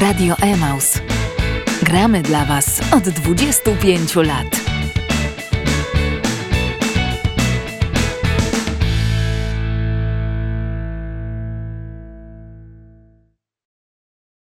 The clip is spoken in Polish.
Radio Emaus. Gramy dla Was od 25 lat.